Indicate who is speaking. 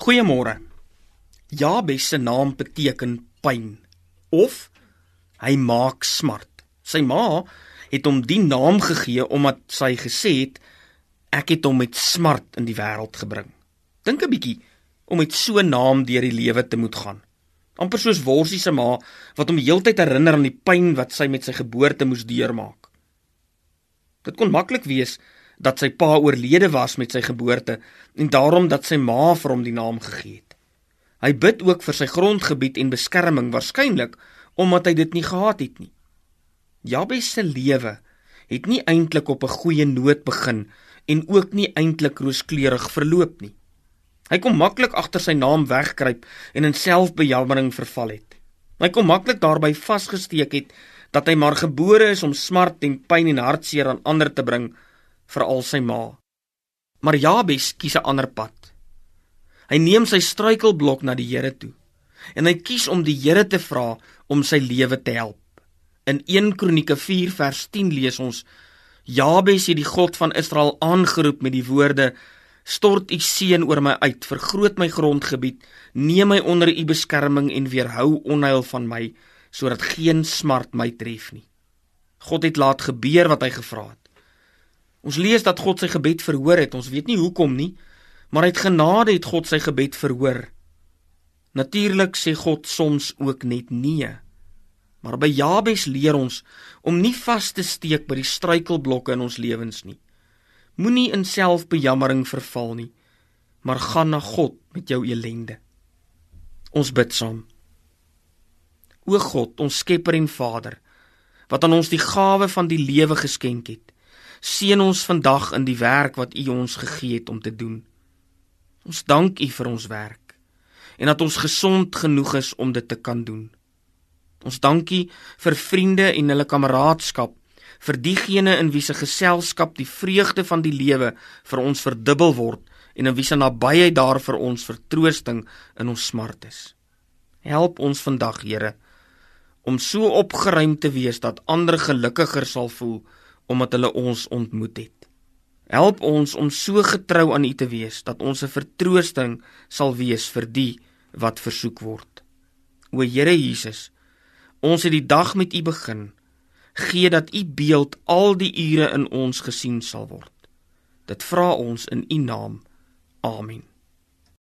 Speaker 1: Goeiemôre. Jabes se naam beteken pyn of hy maak smart. Sy ma het hom die naam gegee omdat sy gesê het ek het hom met smart in die wêreld gebring. Dink 'n bietjie om met so 'n naam deur die lewe te moet gaan. amper soos Worsie se ma wat hom heeltyd herinner aan die pyn wat sy met sy geboorte moes deurmaak. Dit kon maklik wees dat sy pa oorlede was met sy geboorte en daarom dat sy ma vir hom die naam gegee het. Hy bid ook vir sy grondgebied en beskerming waarskynlik omdat hy dit nie gehad het nie. Jabes se lewe het nie eintlik op 'n goeie noot begin en ook nie eintlik rooskleurig verloop nie. Hy kom maklik agter sy naam wegkruip en in selfbejammering verval het. Hy kom maklik daarbey vasgesteek het dat hy maar gebore is om smart en pyn en hartseer aan ander te bring vir al sy ma. Maar Jabes kies 'n ander pad. Hy neem sy struikelblok na die Here toe en hy kies om die Here te vra om sy lewe te help. In 1 Kronieke 4 vers 10 lees ons: Jabes het die God van Israel aangeroep met die woorde: Stort u seën oor my uit, vergroot my grondgebied, neem my onder u beskerming en weerhou onheil van my, sodat geen smart my tref nie. God het laat gebeur wat hy gevra het. Ons lees dat God sy gebed verhoor het. Ons weet nie hoekom nie, maar uit genade het God sy gebed verhoor. Natuurlik sê God soms ook net nee. Maar by Jabes leer ons om nie vas te steek by die struikelblokke in ons lewens nie. Moenie in selfbejammering verval nie, maar gaan na God met jou elende. Ons bid saam. O God, ons Skepper en Vader, wat aan ons die gawe van die lewe geskenk het, seën ons vandag in die werk wat U ons gegee het om te doen. Ons dank U vir ons werk en dat ons gesond genoeg is om dit te kan doen. Ons dankie vir vriende en hulle kameraadskap vir diegene in wie se geselskap die vreugde van die lewe vir ons verdubbel word en in wie se nabyheid daar vir ons vertroosting in ons smart is. Help ons vandag, Here, om so opgeruim te wees dat ander gelukkiger sal voel omdat hulle ons ontmoet het. Help ons om so getrou aan U te wees dat ons 'n vertroosting sal wees vir die wat versoek word. O Here Jesus, ons het die dag met U begin gee dat u beeld al die ure in ons gesien sal word. Dit vra ons in u naam. Amen.